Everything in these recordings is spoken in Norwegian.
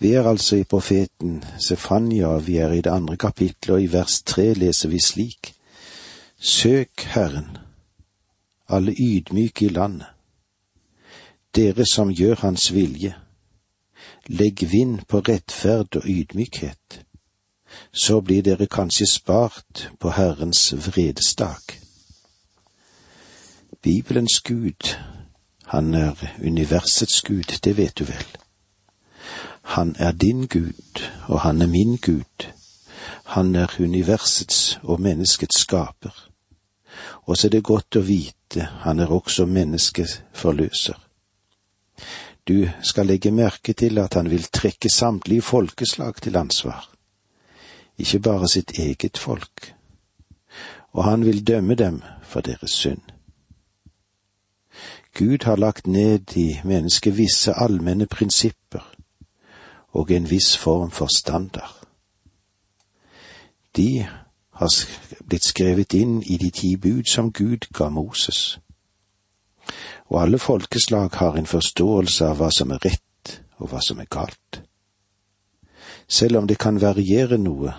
Vi er altså i profeten Sefanya, vi er i det andre kapitlet, og i vers tre leser vi slik. Søk Herren, alle ydmyke i landet, dere som gjør Hans vilje. Legg vind på rettferd og ydmykhet, så blir dere kanskje spart på Herrens vredesdag. Bibelens Gud, han er universets Gud, det vet du vel. Han er din Gud, og han er min Gud. Han er universets og menneskets skaper. Og så er det godt å vite, han er også menneskets forløser. Du skal legge merke til at han vil trekke samtlige folkeslag til ansvar, ikke bare sitt eget folk, og han vil dømme dem for deres synd. Gud har lagt ned i mennesket visse allmenne prinsipper og en viss form for standard. De har blitt skrevet inn i de ti bud som Gud ga Moses. Og alle folkeslag har en forståelse av hva som er rett og hva som er galt. Selv om det kan variere noe,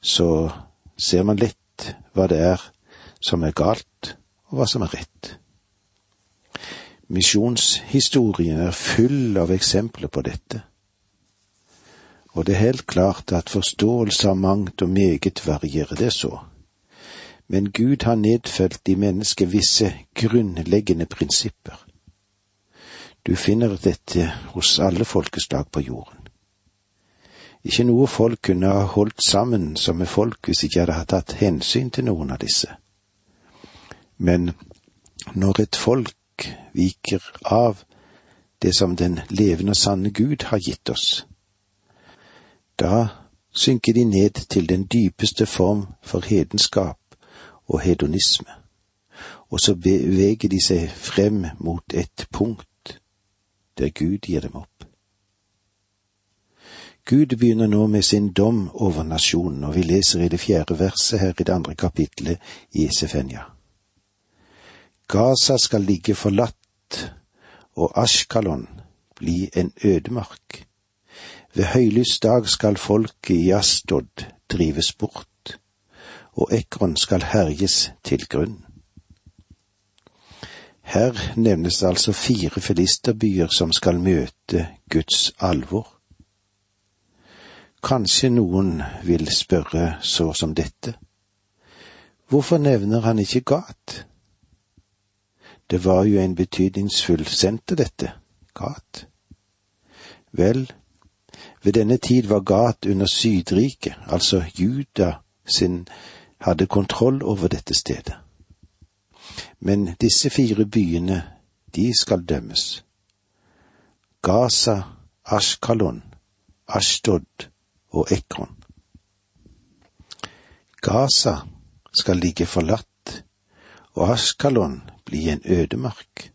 så ser man lett hva det er som er galt, og hva som er rett. Misjonshistorien er full av eksempler på dette og det er helt klart at forståelse av mangt og meget varierer det så. Men Gud har nedfelt i mennesket visse grunnleggende prinsipper. Du finner dette hos alle folkeslag på jorden. Ikke noe folk kunne ha holdt sammen som et folk hvis ikke hadde tatt hensyn til noen av disse. Men når et folk viker av det som den levende og sanne Gud har gitt oss, da synker de ned til den dypeste form for hedenskap og hedonisme, og så beveger de seg frem mot et punkt der Gud gir dem opp. Gud begynner nå med sin dom over nasjonen, og vi leser i det fjerde verset her i det andre kapitlet i Esefenja. Gaza skal ligge forlatt, og Ashkalon bli en ødemark. Ved høylys dag skal folket i Astod drives bort, og Ekron skal herjes til grunn. Her nevnes det altså fire filisterbyer som skal møte Guds alvor. Kanskje noen vil spørre så som dette. Hvorfor nevner han ikke Gat? Det var jo en betydningsfull senter, dette, Gat. Vel, ved denne tid var Gat under Sydriket, altså Juda sin, hadde kontroll over dette stedet. Men disse fire byene, de skal dømmes. Gaza, Ashkalon, Ashdod og Ekron. Gaza skal ligge forlatt, og Ashkalon bli en ødemark.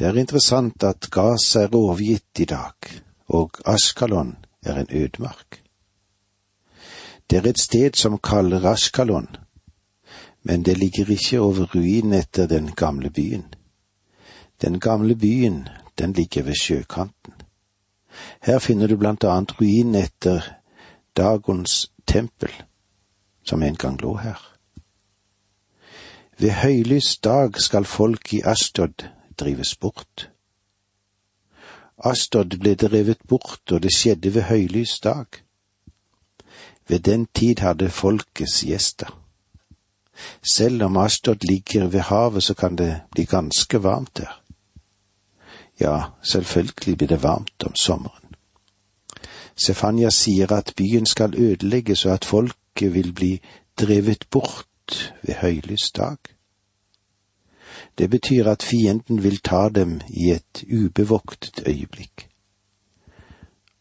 Det er interessant at Gaza er overgitt i dag, og Askalon er en ødemark. Det er et sted som kaller Askalon, men det ligger ikke over ruinen etter den gamle byen. Den gamle byen, den ligger ved sjøkanten. Her finner du blant annet ruinen etter Dagons tempel, som en gang lå her. Ved høylys dag skal folk i Ashtod drives bort. Astod ble drevet bort, og det skjedde ved høylys dag. Ved den tid hadde folkets gjester. Selv om Astod ligger ved havet, så kan det bli ganske varmt der. Ja, selvfølgelig blir det varmt om sommeren. Stefania sier at byen skal ødelegges, og at folket vil bli drevet bort ved høylys dag. Det betyr at fienden vil ta dem i et ubevoktet øyeblikk.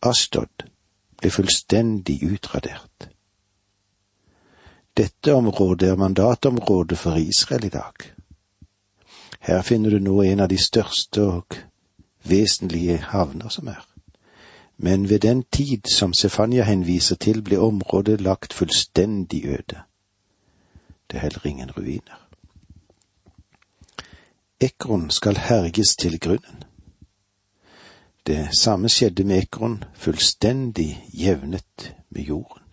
Astod ble fullstendig utradert. Dette området er mandatområdet for Israel i dag. Her finner du nå en av de største og vesentlige havner som er. Men ved den tid som Stefania henviser til, ble området lagt fullstendig øde. Det er heller ingen ruiner. Ekron skal herjes til grunnen. Det samme skjedde med Ekron, fullstendig jevnet med jorden.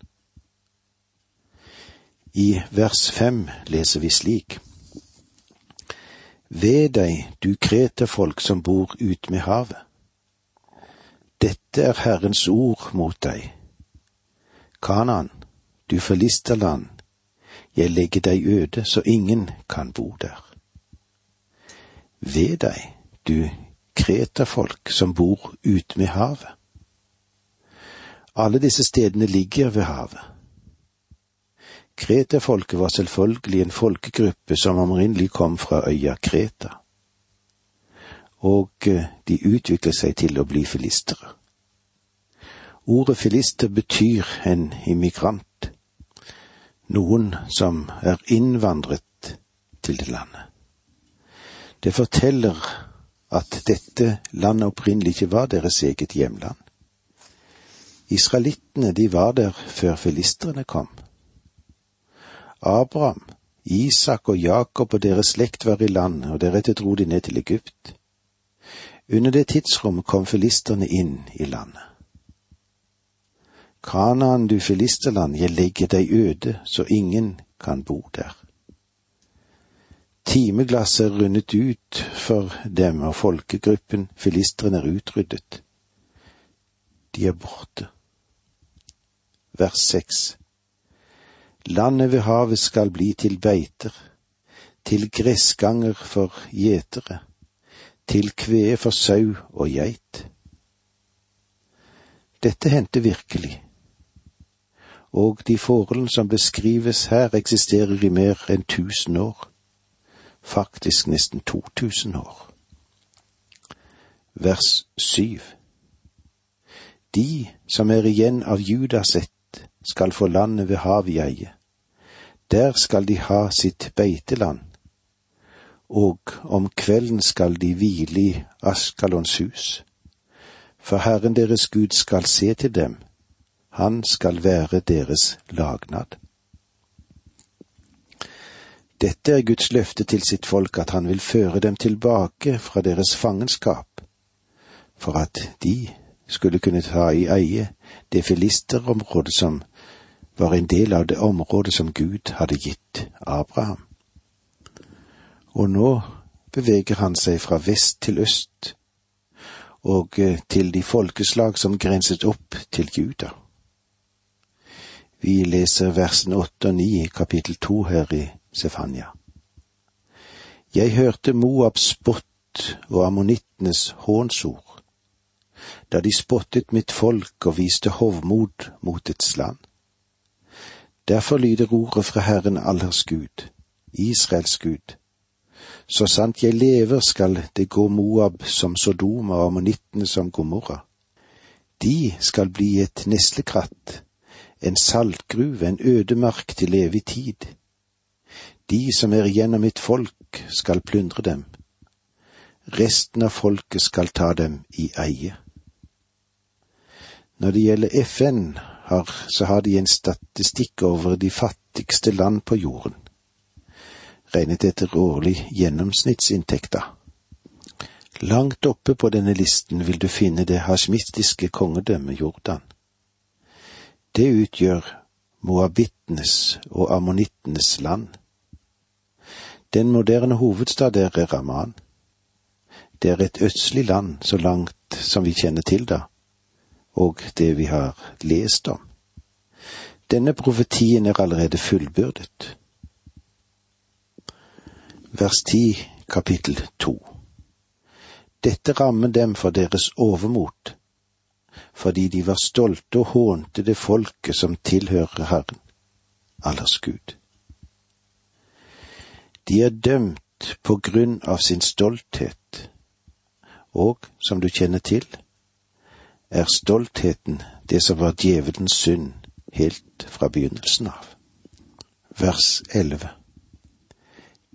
I vers fem leser vi slik. Ved deg, du kreterfolk som bor ut med havet. Dette er Herrens ord mot deg. Kanan, du filisterland, jeg legger deg øde så ingen kan bo der. Ved deg, du kreterfolk som bor ute med havet. Alle disse stedene ligger ved havet. Kreterfolket var selvfølgelig en folkegruppe som omrinnelig kom fra øya Kreta, og eh, de utviklet seg til å bli filistere. Ordet filister betyr en immigrant, noen som er innvandret til det landet. Det forteller at dette landet opprinnelig ikke var deres eget hjemland. Israelittene, de var der før filistrene kom. Abraham, Isak og Jakob og deres slekt var i landet, og deretter dro de ned til Egypt. Under det tidsrommet kom filisterne inn i landet. Kanaan, du filisterland, jeg legger deg øde, så ingen kan bo der. Timeglasset er rundet ut for dem, og folkegruppen filistrene er utryddet. De er borte. Vers seks. Landet ved havet skal bli til beiter, til gressganger for gjetere, til kvee for sau og geit. Dette hendte virkelig, og de forholdene som beskrives her, eksisterer i mer enn tusen år, faktisk nesten to tusen år. Vers syv De som er igjen av Judas ett, skal få landet ved havet i eie der skal de ha sitt beiteland, og om kvelden skal de hvile i Askalons hus. For Herren deres Gud skal se til dem, han skal være deres lagnad. Dette er Guds løfte til sitt folk at han vil føre dem tilbake fra deres fangenskap, for at de skulle kunne ta i eie det filisterområdet som var en del av det området som Gud hadde gitt Abraham. Og nå beveger han seg fra vest til øst og eh, til de folkeslag som grenset opp til Juda. Vi leser versen åtte og ni i kapittel to her i Sefania. Jeg hørte Moabs spott og ammonittenes hånsord, da de spottet mitt folk og viste hovmod mot dets land. Derfor lyder ordet fra Herren allers Gud, Israels Gud. Så sant jeg lever skal det gå Moab som Sodoma og ammonittene som Gomorra. De skal bli et neslekratt, en saltgruve, en ødemark til evig tid. De som er igjen av mitt folk, skal plyndre dem. Resten av folket skal ta dem i eie. Når det gjelder FN, har, så har de en statistikk over de fattigste land på jorden, regnet etter årlig gjennomsnittsinntekter. Langt oppe på denne listen vil du finne det hasjmistiske kongedømmet Jordan. Det utgjør moabittenes og ammonittenes land. Den moderne hovedstad der er Raman. Det er et østlig land så langt som vi kjenner til det, og det vi har lest om. Denne profetien er allerede fullbyrdet. Vers 10, kapittel 2. Dette rammer dem for deres overmot, fordi de var stolte og hånte det folket som tilhører Herren, allers Gud. De er dømt på grunn av sin stolthet, og, som du kjenner til, er stoltheten det som var djevelens synd helt fra begynnelsen av. Vers 11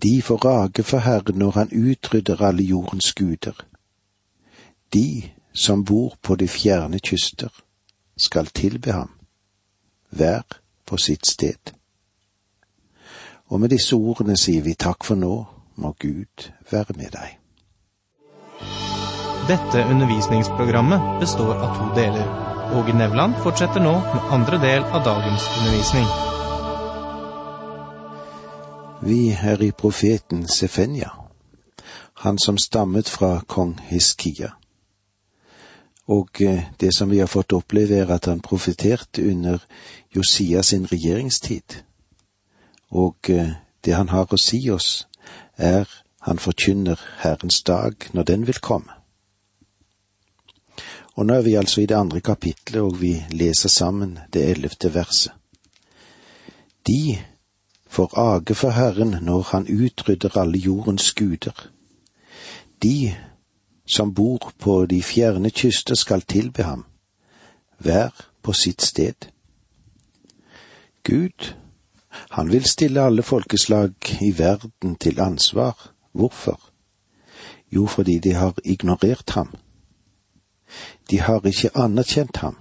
De får rage for Herren når han utrydder alle jordens guder. De som bor på de fjerne kyster, skal tilbe ham, hver på sitt sted. Og med disse ordene sier vi takk for nå, må Gud være med deg. Dette undervisningsprogrammet består av to deler. Åge Nevland fortsetter nå med andre del av dagens undervisning. Vi er i profeten Sefenya, han som stammet fra kong Hiskia. Og eh, det som vi har fått oppleve, er at han profeterte under Josias sin regjeringstid. Og eh, det han har å si oss, er han forkynner Herrens dag når den vil komme. Og nå er vi altså i det andre kapitlet, og vi leser sammen det ellevte verset. De får age for Herren når Han utrydder alle jordens guder. De som bor på de fjerne kyster skal tilbe ham, hver på sitt sted. Gud, han vil stille alle folkeslag i verden til ansvar. Hvorfor? Jo, fordi de har ignorert ham. De har ikke anerkjent ham.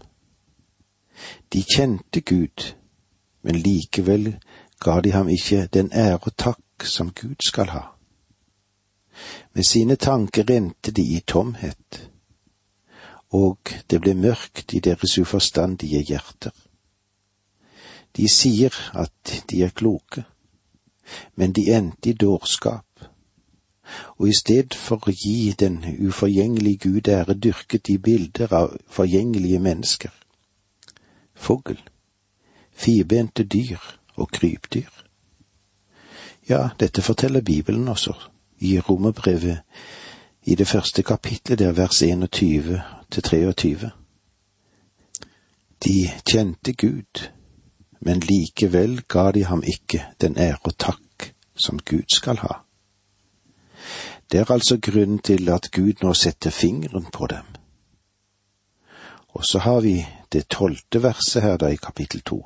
De kjente Gud, men likevel ga de ham ikke den ære og takk som Gud skal ha. Med sine tanker rente de i tomhet, og det ble mørkt i deres uforstandige hjerter. De sier at de er kloke, men de endte i dårskap og i stedet for å gi den uforgjengelige Gud ære, dyrket de bilder av forgjengelige mennesker. Fugl, firbente dyr og krypdyr. Ja, dette forteller Bibelen også, i Romerbrevet i det første kapitlet, der vers 21 til 23. De kjente Gud, men likevel ga de ham ikke den ære og takk som Gud skal ha. Det er altså grunnen til at Gud nå setter fingeren på dem. Og så har vi det tolvte verset her da i kapittel to.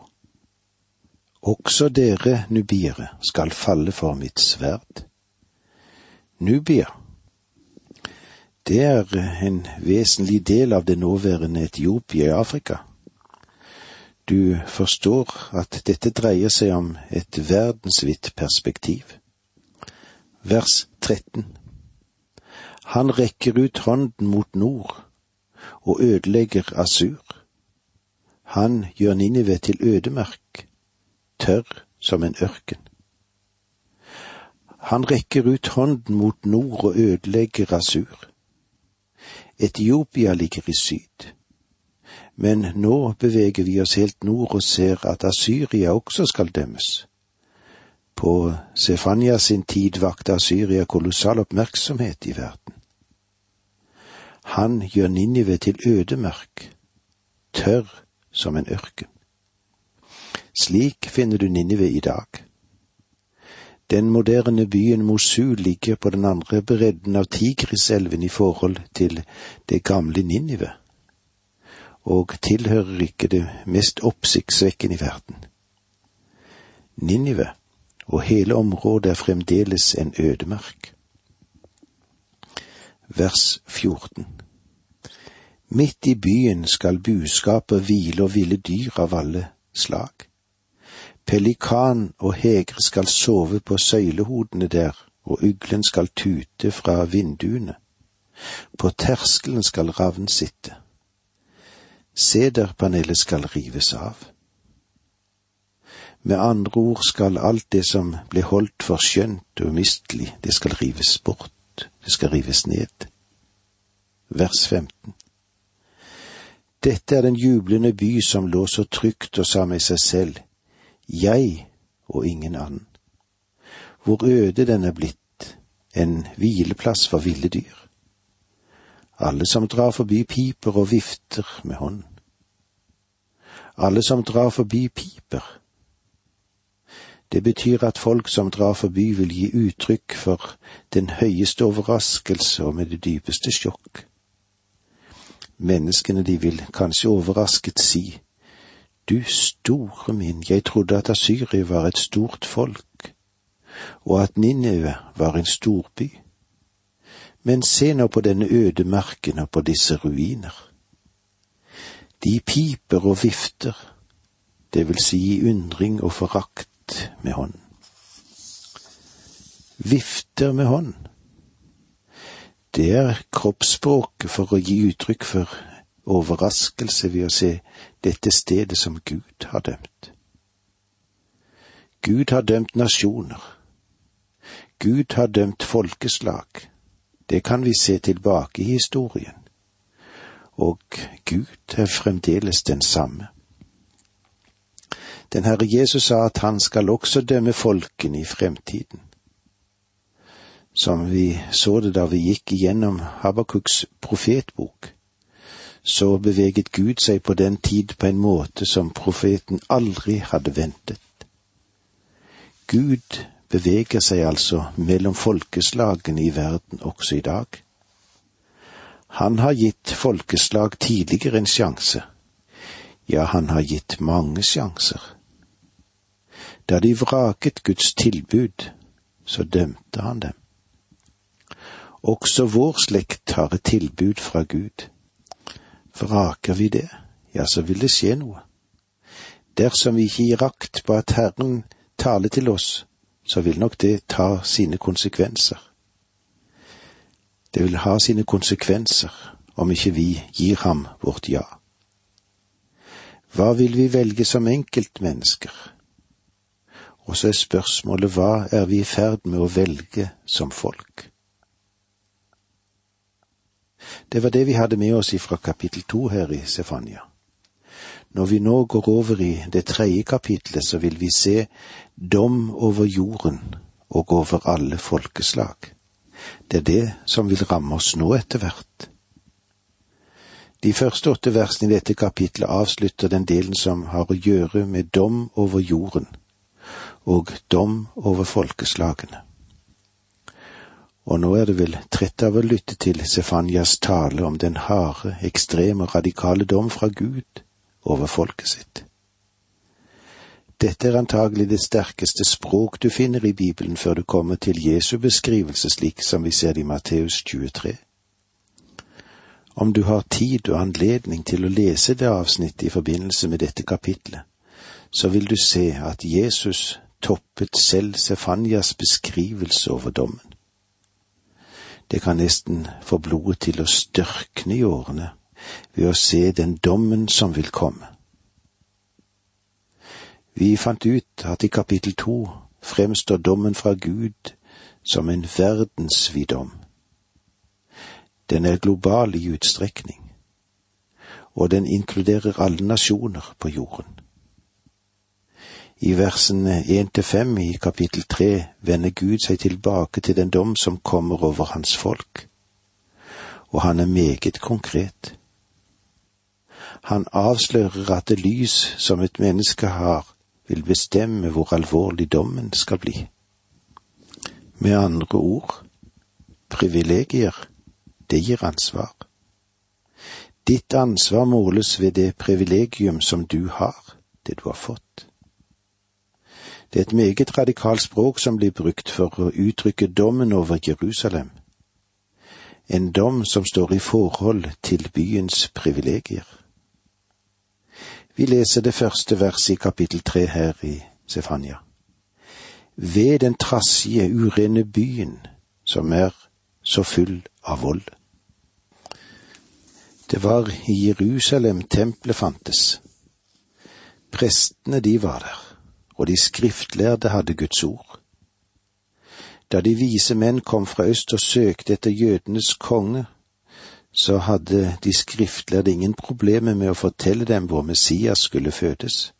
Også dere nubiere skal falle for mitt sverd. Nubia, det er en vesentlig del av det nåværende Etiopia i Afrika. Du forstår at dette dreier seg om et verdensvidt perspektiv. Vers 13. Han rekker ut hånden mot nord og ødelegger Asur. Han gjør Ninive til ødemark, tørr som en ørken. Han rekker ut hånden mot nord og ødelegger Asur. Etiopia ligger i syd. Men nå beveger vi oss helt nord og ser at Asyria også skal dømmes. På Sefania sin tid vakte Asyria kolossal oppmerksomhet i verden. Han gjør Ninive til ødemark, tørr som en ørken. Slik finner du Ninive i dag. Den moderne byen Mosul ligger på den andre bredden av Tigriselven i forhold til det gamle Ninive, og tilhører ikke det mest oppsiktsvekkende i verden. Ninive og hele området er fremdeles en ødemark. Vers 14 Midt i byen skal buskaper hvile og ville dyr av alle slag. Pelikan og hegre skal sove på søylehodene der, og uglen skal tute fra vinduene. På terskelen skal ravn sitte. Sederpanelet skal rives av. Med andre ord skal alt det som ble holdt for skjønt og umistelig, det skal rives bort, det skal rives ned. Vers 15 Dette er den jublende by som lå så trygt og sa med seg selv, jeg og ingen annen. Hvor øde den er blitt, en hvileplass for ville dyr. Alle som drar forbi piper og vifter med hånd. Alle som drar forbi piper, det betyr at folk som drar forbi vil gi uttrykk for den høyeste overraskelse og med det dypeste sjokk. Menneskene de vil kanskje overrasket si, du store min, jeg trodde at Asyria var et stort folk, og at Ninive var en storby. Men se nå på denne ødemarken og på disse ruiner. De piper og vifter, det vil si i undring og forakt med hånden. Vifter med hånd. Det er kroppsspråket for å gi uttrykk for overraskelse ved å se dette stedet som Gud har dømt. Gud har dømt nasjoner. Gud har dømt folkeslag. Det kan vi se tilbake i historien. Og Gud er fremdeles den samme. Den Herre Jesus sa at han skal også dømme folkene i fremtiden. Som vi så det da vi gikk igjennom Habakuks profetbok, så beveget Gud seg på den tid på en måte som profeten aldri hadde ventet. Gud beveger seg altså mellom folkeslagene i verden også i dag. Han har gitt folkeslag tidligere en sjanse. Ja, han har gitt mange sjanser. Da de vraket Guds tilbud, så dømte han dem. Også vår slekt har et tilbud fra Gud. Vraker vi det, ja, så vil det skje noe. Dersom vi ikke gir akt på at Herren taler til oss, så vil nok det ta sine konsekvenser. Det vil ha sine konsekvenser om ikke vi gir ham vårt ja. Hva vil vi velge som enkeltmennesker? Og så er spørsmålet hva er vi i ferd med å velge som folk? Det var det vi hadde med oss ifra kapittel to her i Sefania. Når vi nå går over i det tredje kapitlet, så vil vi se dom over jorden og over alle folkeslag. Det er det som vil ramme oss nå etter hvert. De første åtte versene i dette kapitlet avslutter den delen som har å gjøre med dom over jorden og dom over folkeslagene. Og nå er det vel trett av å lytte til Sefanias tale om den harde, ekstreme, radikale dom fra Gud over folket sitt. Dette er antagelig det sterkeste språk du finner i Bibelen før du kommer til Jesu beskrivelse slik som vi ser det i Matteus 23. Om du har tid og anledning til å lese det avsnittet i forbindelse med dette kapitlet, så vil du se at Jesus toppet selv Sefanias beskrivelse over dommen. Det kan nesten få blodet til å størkne i årene ved å se den dommen som vil komme. Vi fant ut at i kapittel to fremstår dommen fra Gud som en verdensvid dom. Den er global i utstrekning, og den inkluderer alle nasjoner på jorden. I versene én til fem i kapittel tre vender Gud seg tilbake til den dom som kommer over hans folk, og han er meget konkret. Han avslører at det lys som et menneske har, vil bestemme hvor alvorlig dommen skal bli. Med andre ord, privilegier, det gir ansvar. Ditt ansvar måles ved det privilegium som du har, det du har fått. Det er et meget radikalt språk som blir brukt for å uttrykke dommen over Jerusalem. En dom som står i forhold til byens privilegier. Vi leser det første verset i kapittel tre her i Sefania. Ved den trassige, urene byen som er så full av vold. Det var i Jerusalem tempelet fantes. Prestene, de var der og de skriftlærde hadde Guds ord. Da de vise menn kom fra øst og søkte etter jødenes konge, så hadde de skriftlærde ingen problemer med å fortelle dem hvor Messias skulle fødes.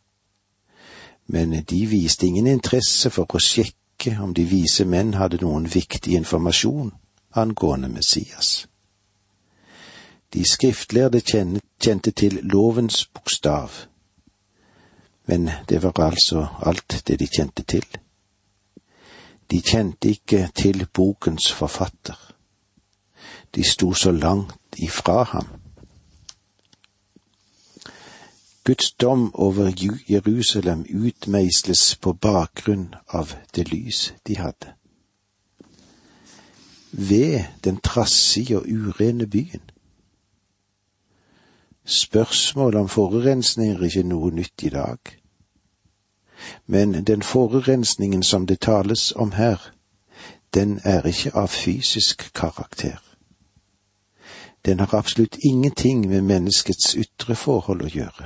Men de viste ingen interesse for å sjekke om de vise menn hadde noen viktig informasjon angående Messias. De skriftlærde kjente til lovens bokstav, men det var altså alt det de kjente til. De kjente ikke til bokens forfatter. De sto så langt ifra ham. Guds dom over Jerusalem utmeisles på bakgrunn av det lys de hadde. Ved den trassige og urene byen. Spørsmålet om forurensning er ikke noe nytt i dag. Men den forurensningen som det tales om her, den er ikke av fysisk karakter. Den har absolutt ingenting med menneskets ytre forhold å gjøre.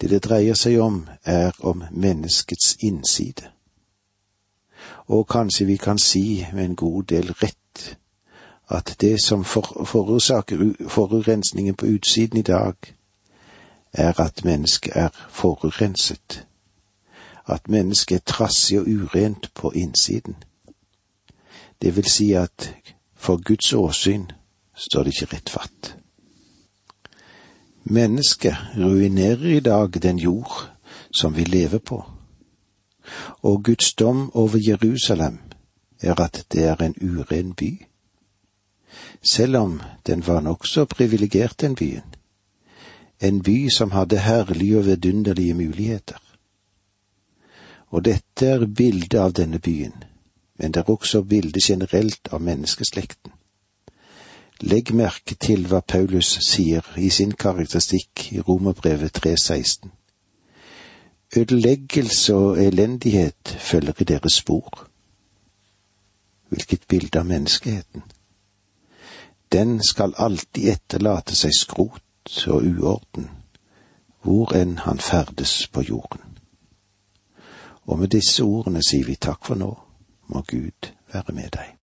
Det det dreier seg om, er om menneskets innside. Og kanskje vi kan si med en god del rett at det som for, forårsaker forurensningen på utsiden i dag, er at mennesket er forurenset, at mennesket er trassig og urent på innsiden. Det vil si at for Guds åsyn står det ikke rett fatt. Mennesket ruinerer i dag den jord som vi lever på, og Guds dom over Jerusalem er at det er en uren by. Selv om den var nokså privilegert, den byen. En by som hadde herlige og vidunderlige muligheter. Og dette er bildet av denne byen, men det er også bildet generelt av menneskeslekten. Legg merke til hva Paulus sier i sin karakteristikk i Romerbrevet 3.16. Ødeleggelse og elendighet følger i deres spor. Hvilket bilde av menneskeheten. Den skal alltid etterlate seg skrot og uorden, hvor enn han ferdes på jorden. Og med disse ordene sier vi takk for nå, må Gud være med deg.